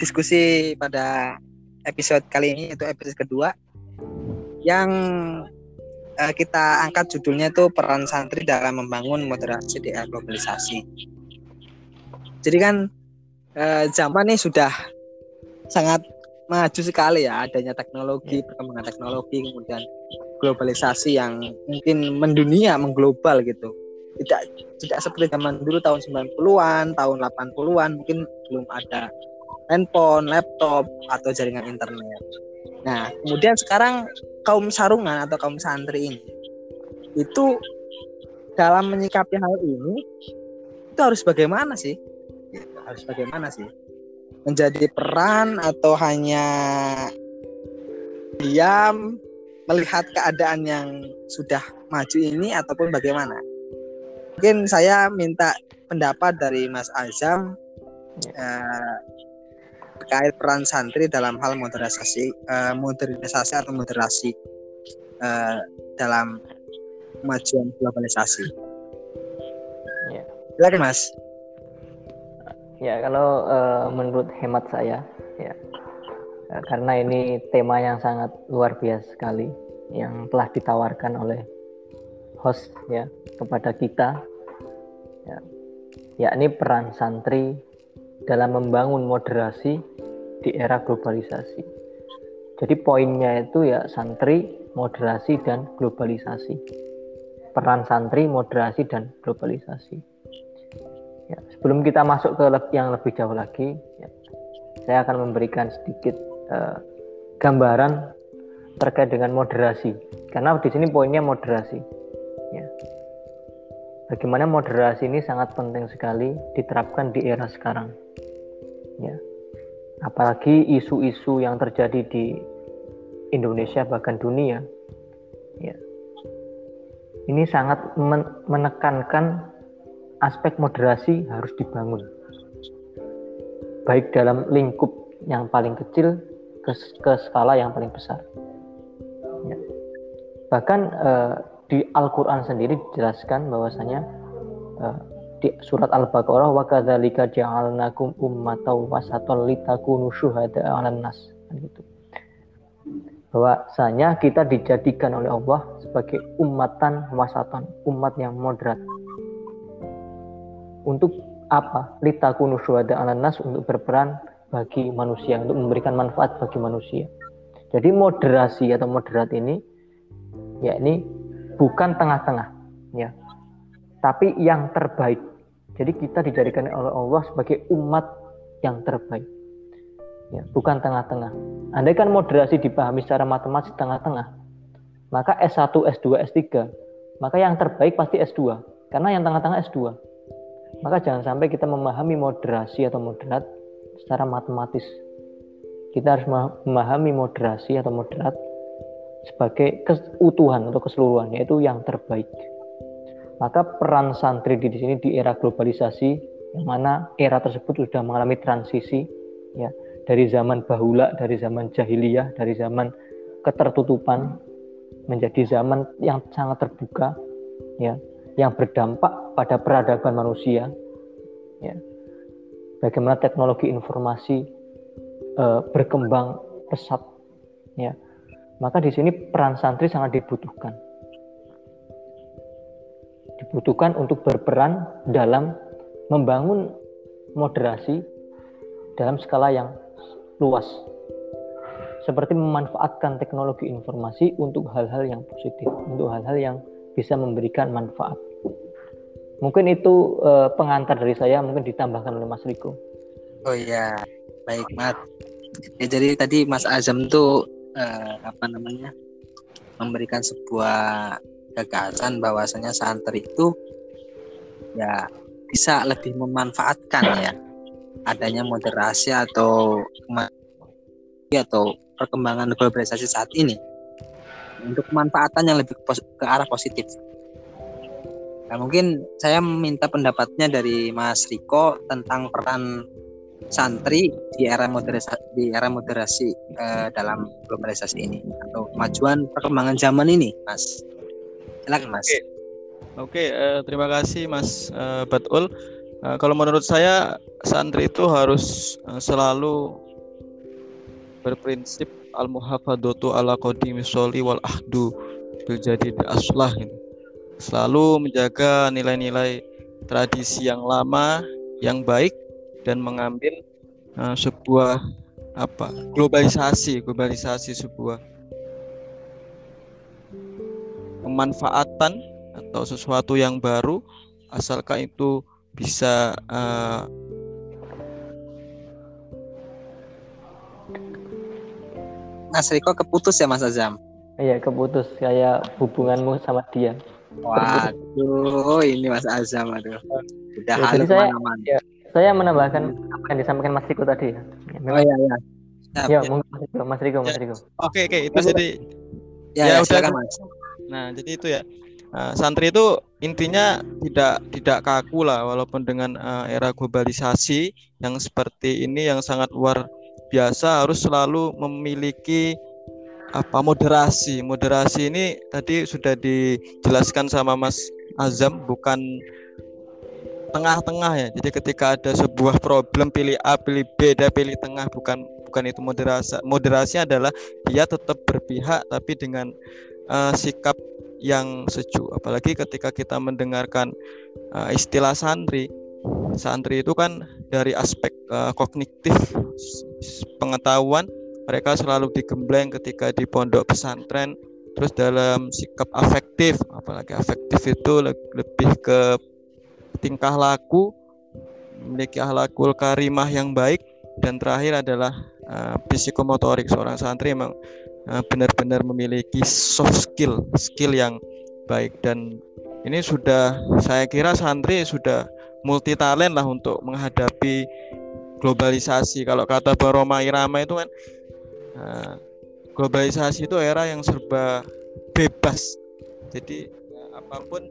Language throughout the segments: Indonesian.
diskusi pada episode kali ini itu episode kedua yang uh, kita angkat judulnya itu peran santri dalam membangun moderasi di era globalisasi. Jadi kan uh, zaman ini sudah sangat maju sekali ya adanya teknologi, perkembangan teknologi kemudian globalisasi yang mungkin mendunia, mengglobal gitu. Tidak tidak seperti zaman dulu tahun 90-an, tahun 80-an mungkin belum ada handphone, laptop atau jaringan internet. Nah, kemudian sekarang kaum sarungan atau kaum santri ini itu dalam menyikapi hal ini itu harus bagaimana sih? Harus bagaimana sih? Menjadi peran atau hanya diam melihat keadaan yang sudah maju ini ataupun bagaimana? Mungkin saya minta pendapat dari Mas Azam eh, terkait peran santri dalam hal modernisasi uh, modernisasi atau moderasi uh, dalam kemajuan globalisasi. Ya. Silakan Mas. Ya kalau uh, menurut hemat saya ya karena ini tema yang sangat luar biasa sekali yang telah ditawarkan oleh host ya kepada kita ya yakni peran santri dalam membangun moderasi di era globalisasi. Jadi poinnya itu ya santri, moderasi dan globalisasi. Peran santri, moderasi dan globalisasi. Ya, sebelum kita masuk ke yang lebih jauh lagi, ya, saya akan memberikan sedikit uh, gambaran terkait dengan moderasi. Karena di sini poinnya moderasi. Ya. Bagaimana moderasi ini sangat penting sekali diterapkan di era sekarang ya. Apalagi isu-isu yang terjadi di Indonesia bahkan dunia ya. Ini sangat men menekankan aspek moderasi harus dibangun. Baik dalam lingkup yang paling kecil ke, ke skala yang paling besar ya. bahkan uh, di Al-Quran sendiri dijelaskan bahwasanya uh, di surat Al-Baqarah wa kadzalika ja'alnakum ummatan wasatan litakunu syuhada 'alan nas kan gitu. Bahwasanya kita dijadikan oleh Allah sebagai umatan wasatan, umat yang moderat. Untuk apa? Litakunu syuhada 'alan nas untuk berperan bagi manusia, untuk memberikan manfaat bagi manusia. Jadi moderasi atau moderat ini yakni bukan tengah-tengah ya tapi yang terbaik jadi kita dijadikan oleh Allah sebagai umat yang terbaik. Ya, bukan tengah-tengah. Andai kan moderasi dipahami secara matematis tengah-tengah, maka S1, S2, S3, maka yang terbaik pasti S2. Karena yang tengah-tengah S2. Maka jangan sampai kita memahami moderasi atau moderat secara matematis. Kita harus memahami moderasi atau moderat sebagai keutuhan atau keseluruhan, yaitu yang terbaik. Maka peran santri di sini di era globalisasi yang mana era tersebut sudah mengalami transisi ya dari zaman bahula, dari zaman jahiliyah, dari zaman ketertutupan menjadi zaman yang sangat terbuka ya yang berdampak pada peradaban manusia ya bagaimana teknologi informasi e, berkembang pesat ya maka di sini peran santri sangat dibutuhkan dibutuhkan untuk berperan dalam membangun moderasi dalam skala yang luas. Seperti memanfaatkan teknologi informasi untuk hal-hal yang positif, untuk hal-hal yang bisa memberikan manfaat. Mungkin itu uh, pengantar dari saya, mungkin ditambahkan oleh Mas Riko. Oh iya, baik Mat. Ya, jadi tadi Mas Azam tuh uh, apa namanya memberikan sebuah gagasan bahwasanya santri itu ya bisa lebih memanfaatkan ya adanya moderasi atau atau perkembangan globalisasi saat ini untuk pemanfaatan yang lebih ke arah positif. Nah, mungkin saya minta pendapatnya dari Mas Riko tentang peran santri di era moderasi di era moderasi eh, dalam globalisasi ini atau kemajuan perkembangan zaman ini, Mas. Silakan Mas. Oke, Oke uh, terima kasih Mas uh, Batul. Uh, kalau menurut saya santri itu harus uh, selalu berprinsip al muhafadatu ala qadimi soli wal ahdu bil jadi aslah ini. Selalu menjaga nilai-nilai tradisi yang lama yang baik dan mengambil uh, sebuah apa globalisasi globalisasi sebuah pemanfaatan atau sesuatu yang baru asalkan itu bisa uh, Mas Riko keputus ya Mas Azam? Iya keputus kayak hubunganmu sama dia. Waduh, ini Mas Azam aduh. Udah ya, halo saya, ya, saya menambahkan apa yang disampaikan Mas Riko tadi ya. Memang, oh iya iya. Ya, ya. mungkin Mas Riko, Mas Riko, Mas Riko. Oke, oke, itu jadi ya, ya, ya udah kan Mas. Nah, jadi itu ya. Nah, santri itu intinya tidak tidak kaku lah walaupun dengan uh, era globalisasi yang seperti ini yang sangat luar biasa harus selalu memiliki apa moderasi. Moderasi ini tadi sudah dijelaskan sama Mas Azam bukan tengah-tengah ya. Jadi ketika ada sebuah problem pilih A, pilih B, dan pilih tengah bukan bukan itu moderasi. Moderasi adalah dia tetap berpihak tapi dengan uh, sikap yang sejuk apalagi ketika kita mendengarkan uh, istilah santri santri itu kan dari aspek uh, kognitif pengetahuan mereka selalu digembleng ketika di pondok pesantren terus dalam sikap afektif apalagi afektif itu lebih ke tingkah laku memiliki akhlakul karimah yang baik dan terakhir adalah uh, psikomotorik seorang santri memang Eh, benar-benar memiliki soft skill, skill yang baik dan ini sudah saya kira santri sudah multi talent lah untuk menghadapi globalisasi. Kalau kata Baroma Irama itu kan uh, globalisasi itu era yang serba bebas. Jadi apa pun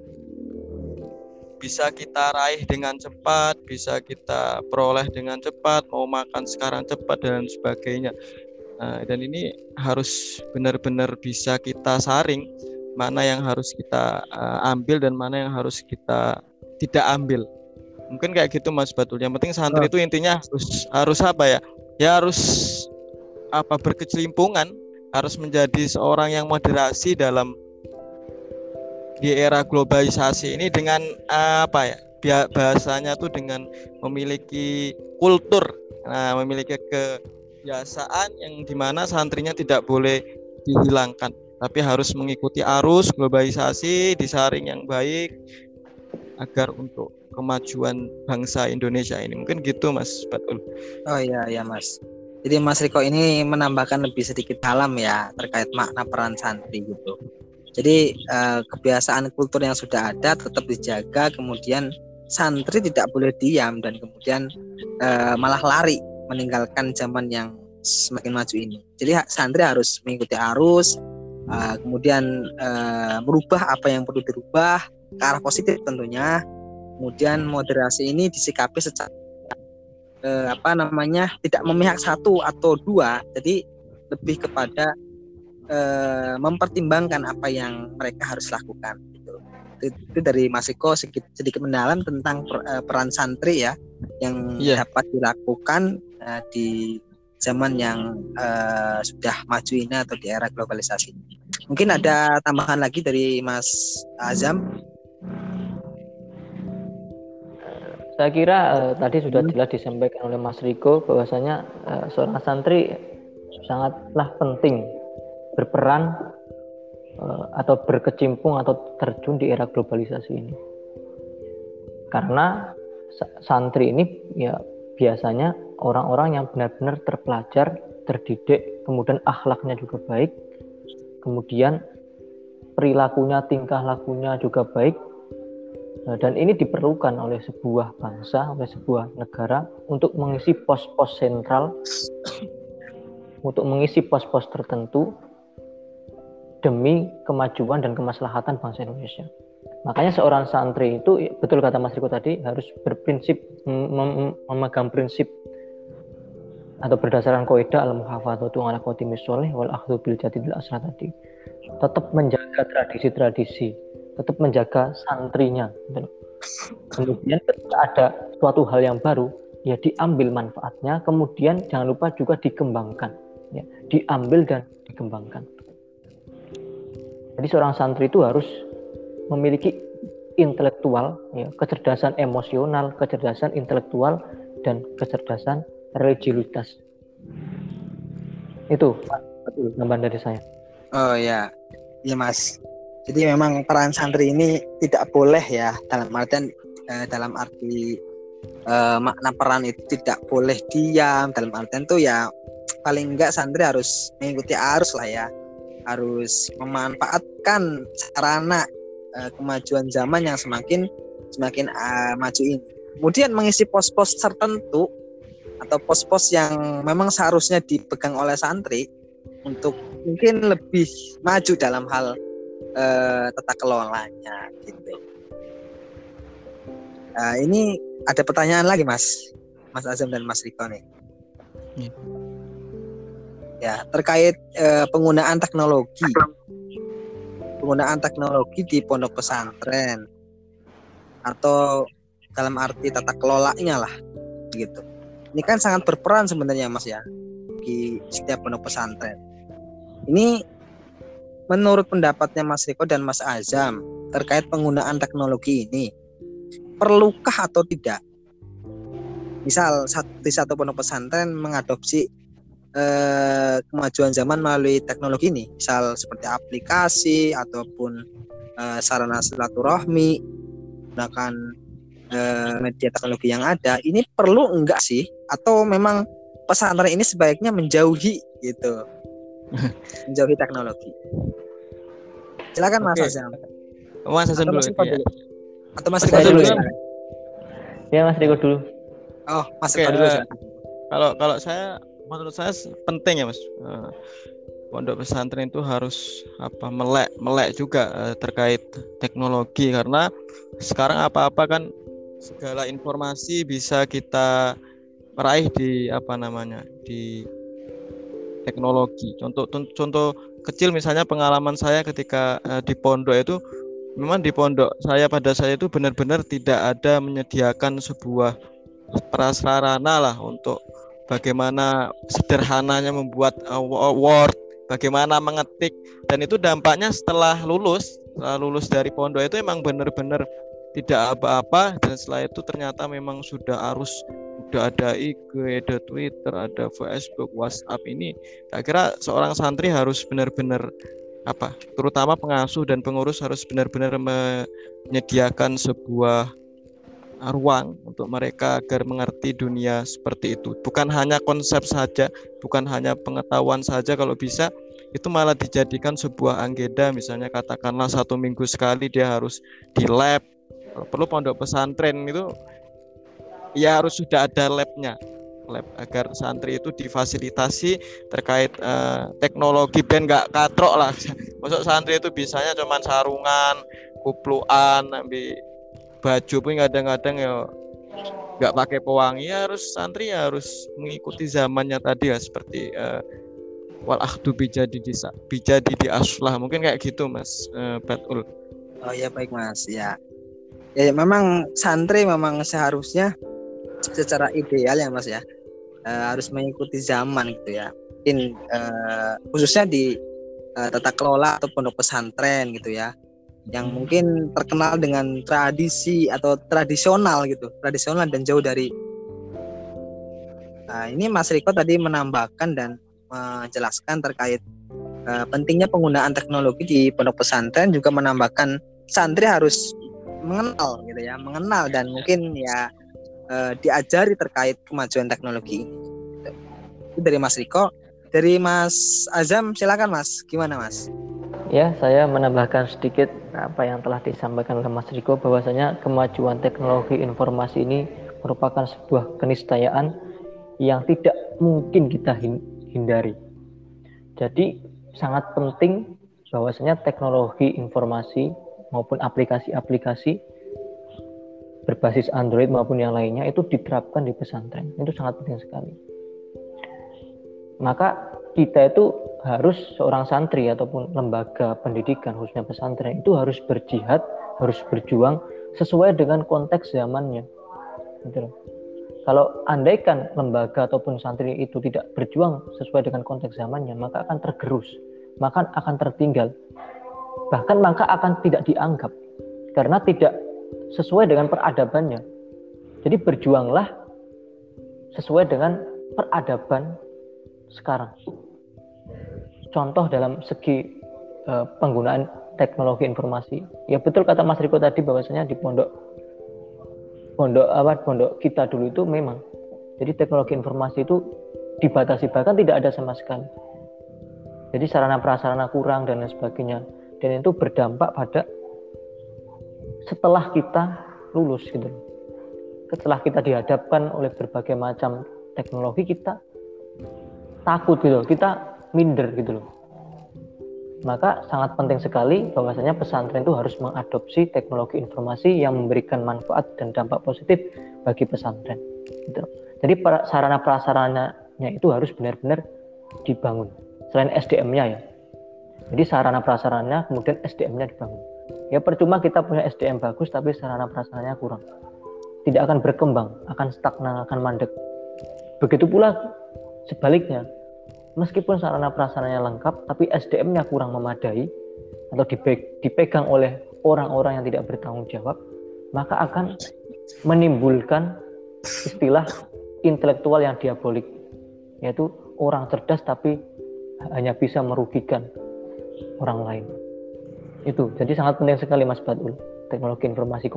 bisa kita raih dengan cepat, bisa kita peroleh dengan cepat, mau makan sekarang cepat dan sebagainya. Nah, dan ini harus benar-benar bisa kita saring mana yang harus kita uh, ambil dan mana yang harus kita tidak ambil. Mungkin kayak gitu Mas Batul. Yang penting santri oh. itu intinya harus harus apa ya? Ya harus apa berkecelimpungan, harus menjadi seorang yang moderasi dalam di era globalisasi ini dengan apa ya? Bahasanya tuh dengan memiliki kultur, nah, memiliki ke kebiasaan yang di mana santrinya tidak boleh dihilangkan tapi harus mengikuti arus globalisasi disaring yang baik agar untuk kemajuan bangsa Indonesia ini mungkin gitu Mas Batul. Oh iya iya Mas. Jadi Mas Riko ini menambahkan lebih sedikit dalam ya terkait makna peran santri gitu. Jadi eh, kebiasaan kultur yang sudah ada tetap dijaga kemudian santri tidak boleh diam dan kemudian eh, malah lari meninggalkan zaman yang semakin maju ini. Jadi santri harus mengikuti arus, uh, kemudian uh, merubah apa yang perlu dirubah ke arah positif tentunya. Kemudian moderasi ini disikapi secara uh, apa namanya tidak memihak satu atau dua, jadi lebih kepada uh, mempertimbangkan apa yang mereka harus lakukan. Gitu. Itu dari Mas Eko sedikit, sedikit mendalam tentang per, uh, peran santri ya yang yeah. dapat dilakukan uh, di zaman yang uh, sudah maju ini atau di era globalisasi. Mungkin ada tambahan lagi dari Mas Azam. Saya kira uh, tadi sudah hmm. jelas disampaikan oleh Mas Riko bahwasanya uh, seorang santri sangatlah penting berperan uh, atau berkecimpung atau terjun di era globalisasi ini. Karena santri ini ya biasanya orang-orang yang benar-benar terpelajar, terdidik, kemudian akhlaknya juga baik, kemudian perilakunya, tingkah lakunya juga baik, nah, dan ini diperlukan oleh sebuah bangsa, oleh sebuah negara untuk mengisi pos-pos sentral, untuk mengisi pos-pos tertentu demi kemajuan dan kemaslahatan bangsa Indonesia. Makanya seorang santri itu betul kata Mas Riko tadi harus berprinsip mem memegang prinsip atau berdasarkan kaidah al muhafadzatu ala qatimis sholih wal akhdhu bil jadidil asra tadi. Tetap menjaga tradisi-tradisi, tetap menjaga santrinya. Kemudian ketika ada suatu hal yang baru, ya diambil manfaatnya, kemudian jangan lupa juga dikembangkan. ya, diambil dan dikembangkan. Jadi seorang santri itu harus memiliki intelektual, ya, kecerdasan emosional, kecerdasan intelektual, dan kecerdasan religiusitas. Itu tambahan dari saya. Oh ya, ya mas. Jadi memang peran santri ini tidak boleh ya dalam artian eh, dalam arti eh, makna peran itu tidak boleh diam dalam artian tuh ya paling enggak santri harus mengikuti arus lah ya harus memanfaatkan sarana eh, kemajuan zaman yang semakin semakin uh, maju ini kemudian mengisi pos-pos tertentu atau pos-pos yang memang seharusnya dipegang oleh santri untuk mungkin lebih maju dalam hal uh, tata kelolanya gitu. Nah, ini ada pertanyaan lagi Mas, Mas Azam dan Mas Riko nih. Ya, ya terkait uh, penggunaan teknologi, penggunaan teknologi di pondok pesantren atau dalam arti tata kelolanya lah, gitu. Ini kan sangat berperan sebenarnya Mas ya di setiap pondok pesantren. Ini menurut pendapatnya Mas Riko dan Mas Azam terkait penggunaan teknologi ini, perlukah atau tidak? Misal di satu pondok pesantren mengadopsi eh, kemajuan zaman melalui teknologi ini, misal seperti aplikasi ataupun eh, sarana silaturahmi, menggunakan eh, media teknologi yang ada, ini perlu enggak sih? Atau memang pesantren ini sebaiknya menjauhi gitu? menjauhi teknologi. Silakan Mas Azam. Mas Azam dulu. Ya. Atau Mas Riko dulu. Ya. ya Mas Riko dulu. Oh, Mas Riko dulu. Uh, kalau kalau saya menurut saya penting ya Mas. Uh, pondok pesantren itu harus apa melek melek juga uh, terkait teknologi karena sekarang apa-apa kan segala informasi bisa kita meraih di apa namanya di teknologi. Contoh contoh kecil misalnya pengalaman saya ketika uh, di pondok itu memang di pondok saya pada saya itu benar-benar tidak ada menyediakan sebuah prasarana lah untuk bagaimana sederhananya membuat uh, Word, bagaimana mengetik dan itu dampaknya setelah lulus, setelah lulus dari pondok itu memang benar-benar tidak apa-apa dan setelah itu ternyata memang sudah arus udah ada IG, ada Twitter, ada Facebook, WhatsApp ini, saya kira seorang santri harus benar-benar apa, terutama pengasuh dan pengurus harus benar-benar menyediakan sebuah ruang untuk mereka agar mengerti dunia seperti itu. Bukan hanya konsep saja, bukan hanya pengetahuan saja kalau bisa itu malah dijadikan sebuah anggeda misalnya katakanlah satu minggu sekali dia harus di lab. Perlu pondok pesantren itu ya harus sudah ada labnya. Lab agar santri itu difasilitasi terkait uh, teknologi. Ben nggak katrok lah. Masuk santri itu bisanya cuma sarungan kupluan ambil baju pun kadang-kadang ya nggak pakai pewangi ya harus santri ya harus mengikuti zamannya tadi ya seperti uh, wal ahdu bijadi di bijadi di aslah. Mungkin kayak gitu mas uh, Batul oh ya baik mas ya. Ya memang santri memang seharusnya secara ideal ya Mas ya. Uh, harus mengikuti zaman gitu ya. Mungkin uh, khususnya di uh, tata kelola atau pondok pesantren gitu ya yang mungkin terkenal dengan tradisi atau tradisional gitu, tradisional dan jauh dari Nah, ini Mas Riko tadi menambahkan dan menjelaskan terkait uh, pentingnya penggunaan teknologi di pondok pesantren juga menambahkan santri harus mengenal gitu ya, mengenal dan mungkin ya uh, diajari terkait kemajuan teknologi Itu dari Mas Riko. Dari Mas Azam, silakan Mas. Gimana Mas? Ya, saya menambahkan sedikit apa yang telah disampaikan oleh Mas Riko bahwasanya kemajuan teknologi informasi ini merupakan sebuah keniscayaan yang tidak mungkin kita hindari. Jadi sangat penting bahwasanya teknologi informasi maupun aplikasi-aplikasi berbasis Android maupun yang lainnya itu diterapkan di pesantren itu sangat penting sekali maka kita itu harus seorang santri ataupun lembaga pendidikan khususnya pesantren itu harus berjihad harus berjuang sesuai dengan konteks zamannya gitu Kalau andaikan lembaga ataupun santri itu tidak berjuang sesuai dengan konteks zamannya, maka akan tergerus, maka akan tertinggal, bahkan maka akan tidak dianggap karena tidak sesuai dengan peradabannya. Jadi berjuanglah sesuai dengan peradaban sekarang. Contoh dalam segi uh, penggunaan teknologi informasi. Ya betul kata Mas Riko tadi bahwasanya di pondok pondok apa pondok kita dulu itu memang. Jadi teknologi informasi itu dibatasi bahkan tidak ada sama sekali. Jadi sarana prasarana kurang dan lain sebagainya. Dan itu berdampak pada setelah kita lulus gitu setelah kita dihadapkan oleh berbagai macam teknologi kita takut gitu kita minder gitu loh maka sangat penting sekali bahwasanya pesantren itu harus mengadopsi teknologi informasi yang memberikan manfaat dan dampak positif bagi pesantren. Gitu. Jadi sarana prasarananya itu harus benar-benar dibangun. Selain SDM-nya ya. Jadi sarana prasarannya kemudian SDM-nya dibangun. Ya percuma kita punya SDM bagus tapi sarana prasarannya kurang. Tidak akan berkembang, akan stagnan, akan mandek. Begitu pula sebaliknya, meskipun sarana prasarannya lengkap tapi SDM-nya kurang memadai atau dipegang oleh orang-orang yang tidak bertanggung jawab maka akan menimbulkan istilah intelektual yang diabolik yaitu orang cerdas tapi hanya bisa merugikan orang lain. Itu. Jadi sangat penting sekali Mas Batul teknologi informasi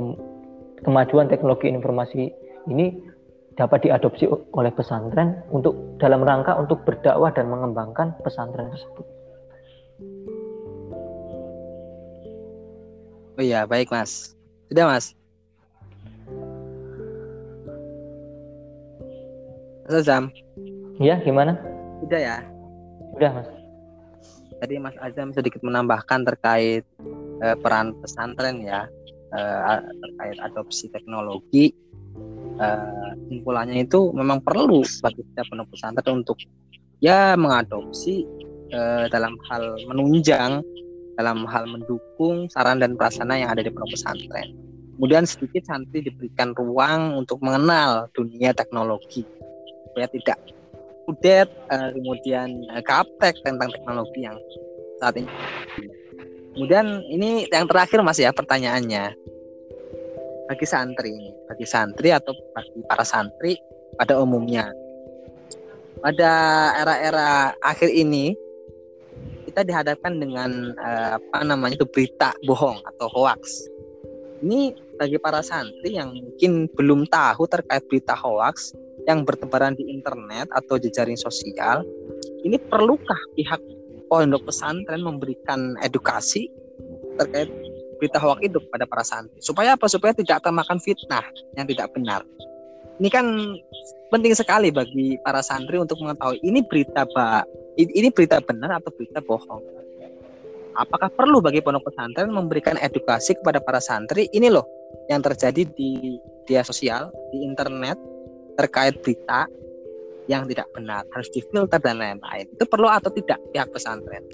kemajuan teknologi informasi ini dapat diadopsi oleh pesantren untuk dalam rangka untuk berdakwah dan mengembangkan pesantren tersebut. Oh iya, baik Mas. Sudah Mas. Mas Azam. Iya, gimana? Sudah ya. Sudah Mas. Tadi Mas Azam sedikit menambahkan terkait eh, peran pesantren ya eh, terkait adopsi teknologi uh, itu memang perlu bagi setiap pondok pesantren untuk ya mengadopsi uh, dalam hal menunjang dalam hal mendukung saran dan prasana yang ada di pondok pesantren. Kemudian sedikit santri diberikan ruang untuk mengenal dunia teknologi supaya tidak udet uh, kemudian uh, kaptek tentang teknologi yang saat ini. Kemudian ini yang terakhir Mas ya pertanyaannya bagi santri ini, bagi santri atau bagi para santri pada umumnya. Pada era-era akhir ini kita dihadapkan dengan uh, apa namanya itu berita bohong atau hoax. Ini bagi para santri yang mungkin belum tahu terkait berita hoax yang bertebaran di internet atau jejaring sosial, ini perlukah pihak pondok pesantren memberikan edukasi terkait berita hoax itu kepada para santri. Supaya apa? Supaya tidak termakan fitnah yang tidak benar. Ini kan penting sekali bagi para santri untuk mengetahui ini berita ba ini berita benar atau berita bohong. Apakah perlu bagi pondok pesantren memberikan edukasi kepada para santri ini loh yang terjadi di media sosial, di internet terkait berita yang tidak benar, harus difilter dan lain-lain. Itu perlu atau tidak pihak pesantren?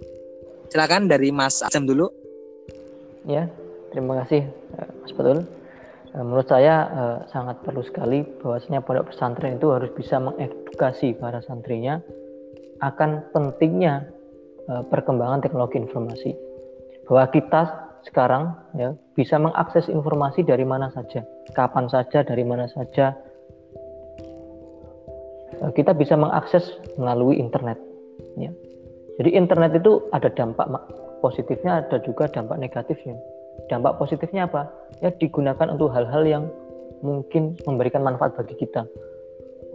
Silakan dari Mas Azam dulu. Ya, terima kasih eh, Mas Betul. Eh, menurut saya eh, sangat perlu sekali bahwasanya pondok pesantren itu harus bisa mengedukasi para santrinya akan pentingnya perkembangan teknologi informasi. Bahwa kita sekarang ya bisa mengakses informasi dari mana saja, kapan saja, dari mana saja. Kita bisa mengakses melalui internet. Ya. Jadi internet itu ada dampak positifnya ada juga dampak negatifnya. Dampak positifnya apa? Ya digunakan untuk hal-hal yang mungkin memberikan manfaat bagi kita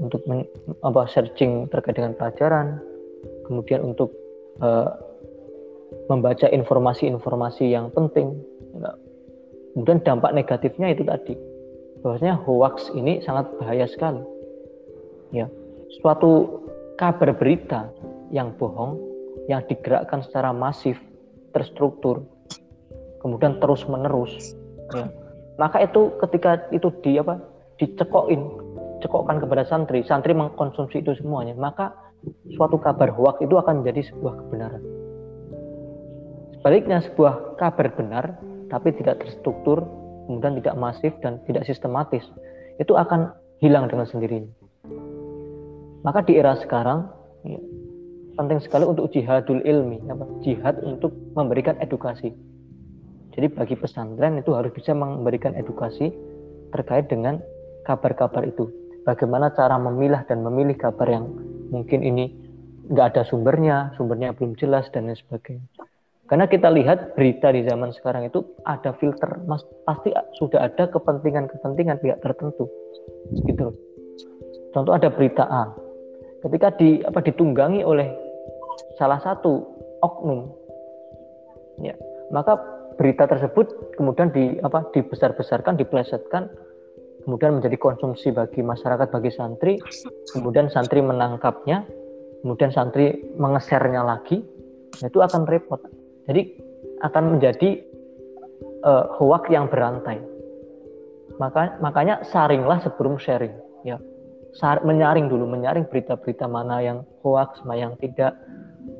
untuk men, apa searching terkait dengan pelajaran, kemudian untuk uh, membaca informasi-informasi yang penting. Kemudian dampak negatifnya itu tadi, bahwasanya hoax ini sangat bahaya sekali. Ya, suatu kabar berita yang bohong yang digerakkan secara masif terstruktur kemudian terus menerus ya. maka itu ketika itu di apa dicekokin cekokkan kepada santri santri mengkonsumsi itu semuanya maka suatu kabar hoax itu akan menjadi sebuah kebenaran sebaliknya sebuah kabar benar tapi tidak terstruktur kemudian tidak masif dan tidak sistematis itu akan hilang dengan sendirinya. Maka di era sekarang ya, penting sekali untuk jihadul ilmi, apa? jihad untuk memberikan edukasi. Jadi bagi pesantren itu harus bisa memberikan edukasi terkait dengan kabar-kabar itu. Bagaimana cara memilah dan memilih kabar yang mungkin ini nggak ada sumbernya, sumbernya belum jelas dan lain sebagainya. Karena kita lihat berita di zaman sekarang itu ada filter, mas, pasti sudah ada kepentingan-kepentingan pihak tertentu, gitu. Contoh ada berita A, ketika di apa ditunggangi oleh salah satu oknum, ya maka berita tersebut kemudian di apa dibesar-besarkan, diplesetkan, kemudian menjadi konsumsi bagi masyarakat, bagi santri, kemudian santri menangkapnya, kemudian santri mengesernya lagi, itu akan repot jadi akan menjadi uh, hoax yang berantai. Maka, makanya saringlah sebelum sharing. Ya, menyaring dulu, menyaring berita-berita mana yang hoax, mana yang tidak.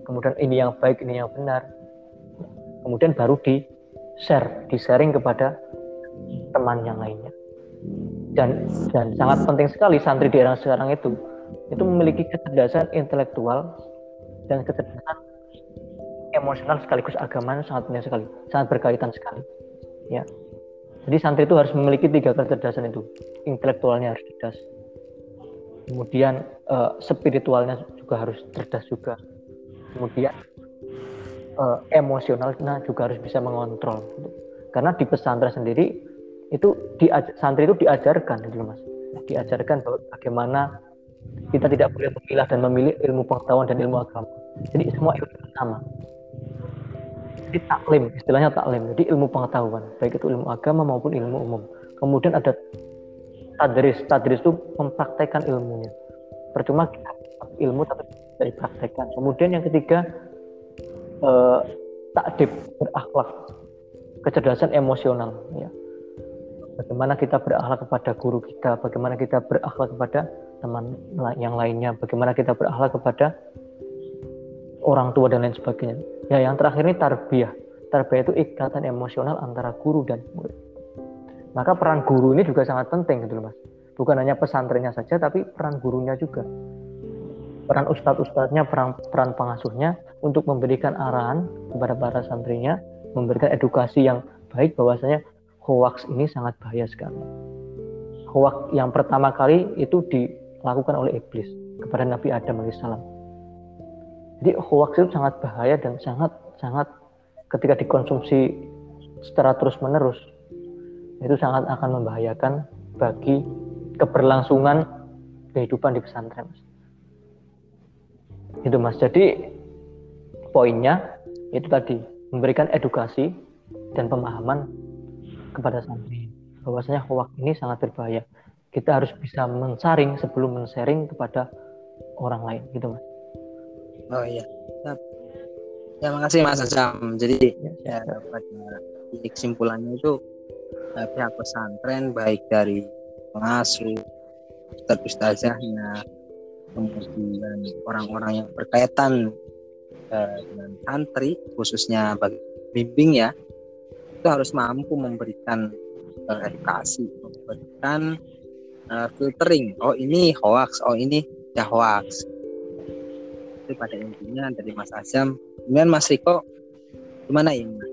Kemudian ini yang baik, ini yang benar. Kemudian baru di share, di sharing kepada teman yang lainnya. Dan dan sangat penting sekali santri di era sekarang itu itu memiliki kecerdasan intelektual dan kecerdasan emosional sekaligus agama sangat penting sekali, sangat berkaitan sekali. Ya. Jadi santri itu harus memiliki tiga kecerdasan itu. Intelektualnya harus cerdas. Kemudian uh, spiritualnya juga harus cerdas juga. Kemudian uh, emosionalnya juga harus bisa mengontrol. Karena di pesantren sendiri itu di santri itu diajarkan gitu Mas. Diajarkan bagaimana kita tidak boleh memilah dan memilih ilmu pengetahuan dan ilmu agama. Jadi semua ilmu sama jadi taklim istilahnya taklim jadi ilmu pengetahuan baik itu ilmu agama maupun ilmu umum kemudian ada tadris tadris itu mempraktekkan ilmunya. Percuma ilmu tapi tidak dipraktekkan. Kemudian yang ketiga eh, takdib berakhlak. Kecerdasan emosional ya. Bagaimana kita berakhlak kepada guru kita bagaimana kita berakhlak kepada teman yang lainnya bagaimana kita berakhlak kepada orang tua dan lain sebagainya. Ya, yang terakhir ini tarbiyah. Tarbiyah itu ikatan emosional antara guru dan murid. Maka peran guru ini juga sangat penting gitu loh Mas. Bukan hanya pesantrennya saja tapi peran gurunya juga. Peran ustadz-ustadznya, peran, peran pengasuhnya untuk memberikan arahan kepada para santrinya, memberikan edukasi yang baik bahwasanya hoax ini sangat bahaya sekali. Hoax yang pertama kali itu dilakukan oleh iblis kepada Nabi Adam alaihissalam jadi hoax itu sangat bahaya dan sangat sangat ketika dikonsumsi secara terus menerus itu sangat akan membahayakan bagi keberlangsungan kehidupan di pesantren. Itu mas. Jadi poinnya itu tadi memberikan edukasi dan pemahaman kepada santri bahwasanya hoax ini sangat berbahaya. Kita harus bisa mensaring sebelum men-sharing kepada orang lain gitu mas. Oh iya. Ya, ya makasih Mas Azam. Jadi ya, pada kesimpulannya itu eh, pihak pesantren baik dari pengasuh, ustaz ustazahnya, kemudian orang-orang yang berkaitan eh, dengan santri khususnya bagi bimbing ya itu harus mampu memberikan eh, edukasi, memberikan uh, filtering. Oh ini hoax, oh ini ya hoax itu pada intinya dari Mas Azam. Kemudian Mas Riko gimana ini?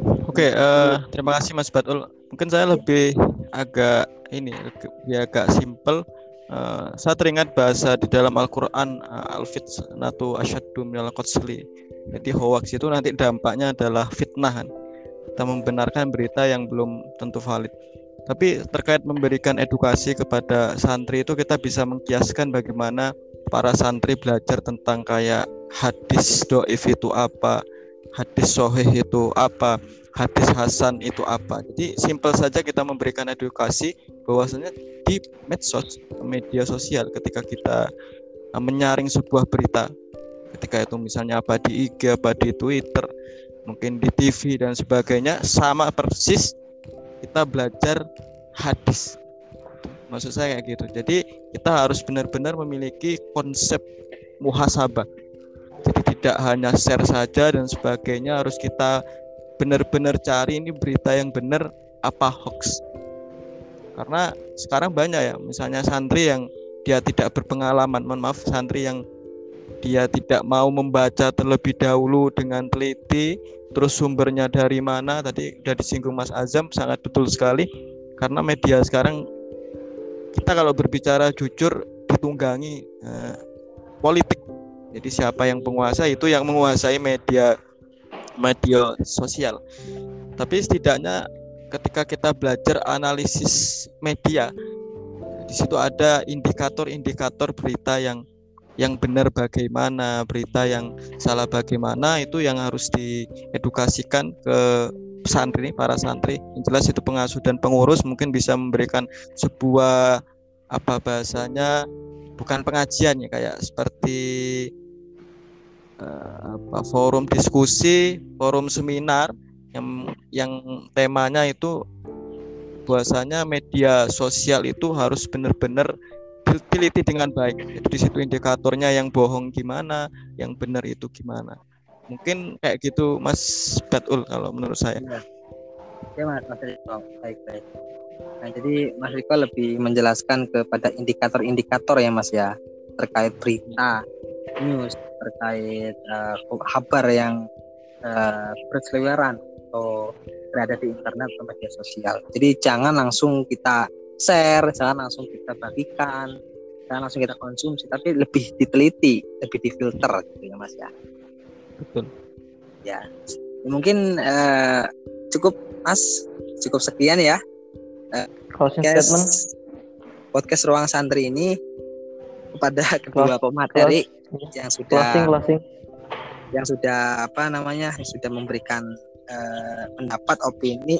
Oke, okay, uh, eh, terima kasih Mas Batul. Mungkin saya lebih agak ini lebih agak simpel. Uh, saya teringat bahasa di dalam Al-Quran uh, al-fitnatu asyaddu minal qatsli. Jadi hoax itu nanti dampaknya adalah fitnah kan. Kita membenarkan berita yang belum tentu valid. Tapi terkait memberikan edukasi kepada santri itu kita bisa mengkiaskan bagaimana para santri belajar tentang kayak hadis doif itu apa, hadis sohih itu apa, hadis hasan itu apa. Jadi simpel saja kita memberikan edukasi bahwasanya di medsos, media sosial ketika kita uh, menyaring sebuah berita, ketika itu misalnya apa di IG, apa di Twitter, mungkin di TV dan sebagainya, sama persis kita belajar hadis. Maksud saya kayak gitu. Jadi kita harus benar-benar memiliki konsep muhasabah jadi tidak hanya share saja dan sebagainya harus kita benar-benar cari ini berita yang benar apa hoax. Karena sekarang banyak ya misalnya santri yang dia tidak berpengalaman. Mohon maaf santri yang dia tidak mau membaca terlebih dahulu dengan teliti terus sumbernya dari mana tadi sudah disinggung Mas Azam sangat betul sekali. Karena media sekarang kita kalau berbicara jujur ditunggangi eh, politik jadi siapa yang penguasa itu yang menguasai media media sosial tapi setidaknya ketika kita belajar analisis media di situ ada indikator-indikator berita yang yang benar bagaimana, berita yang salah bagaimana itu yang harus diedukasikan ke santri para santri. Yang jelas itu pengasuh dan pengurus mungkin bisa memberikan sebuah apa bahasanya bukan pengajian ya kayak seperti uh, apa forum diskusi, forum seminar yang yang temanya itu bahwasanya media sosial itu harus benar-benar diteliti dengan baik. Jadi di situ indikatornya yang bohong gimana, yang benar itu gimana. Mungkin kayak gitu Mas Batul kalau menurut saya. Ya, Mas, Mas. Baik, baik. Nah, jadi Mas Riko lebih menjelaskan kepada indikator-indikator ya Mas ya terkait berita, news, terkait uh, kabar yang uh, berseliweran atau berada di internet atau media sosial. Jadi jangan langsung kita share, jangan langsung kita bagikan, jangan langsung kita konsumsi, tapi lebih diteliti, lebih difilter gitu ya Mas ya. Betul. Ya, mungkin uh, cukup Mas, cukup sekian ya. Uh, Closing podcast, statement. Podcast Ruang Santri ini kepada kedua pemateri close, yang sudah closing, closing. yang sudah apa namanya sudah memberikan uh, pendapat opini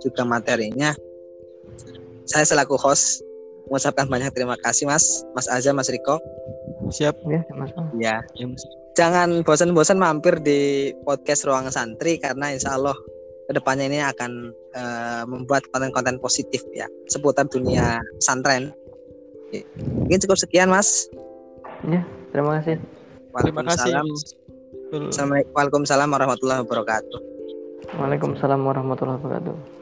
juga materinya saya selaku host mengucapkan banyak terima kasih Mas, Mas Aza, Mas Riko. Siap ya, Mas. Ya. ya mas. Jangan bosan-bosan mampir di podcast Ruang Santri karena insya Allah ke depannya ini akan uh, membuat konten-konten positif ya seputar dunia santren. Mungkin cukup sekian Mas. Ya, terima kasih. Terima kasih. Assalamualaikum warahmatullahi wabarakatuh. Waalaikumsalam warahmatullahi wabarakatuh.